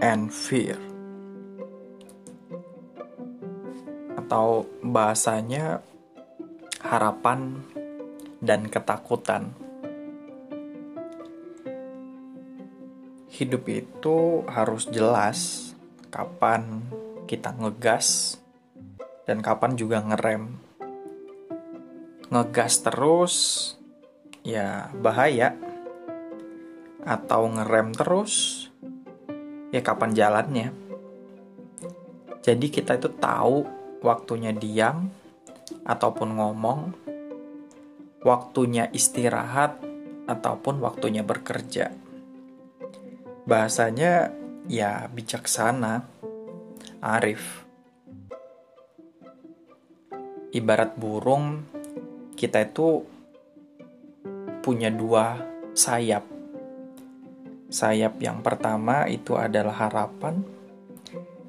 and fear. Atau bahasanya harapan dan ketakutan. Hidup itu harus jelas kapan kita ngegas dan kapan juga ngerem. Ngegas terus ya bahaya. Atau ngerem terus ya kapan jalannya. Jadi kita itu tahu waktunya diam ataupun ngomong, waktunya istirahat ataupun waktunya bekerja. Bahasanya ya bijaksana, arif. Ibarat burung, kita itu punya dua sayap. Sayap yang pertama itu adalah harapan,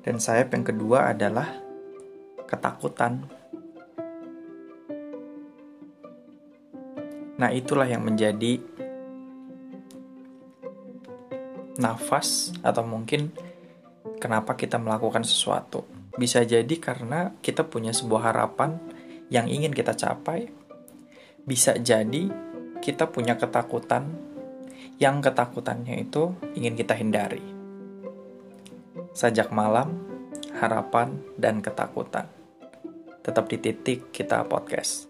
dan sayap yang kedua adalah ketakutan. Nah, itulah yang menjadi nafas atau mungkin kenapa kita melakukan sesuatu. Bisa jadi karena kita punya sebuah harapan yang ingin kita capai. Bisa jadi kita punya ketakutan yang ketakutannya itu ingin kita hindari. Sajak malam, harapan, dan ketakutan. Tetap di titik kita podcast.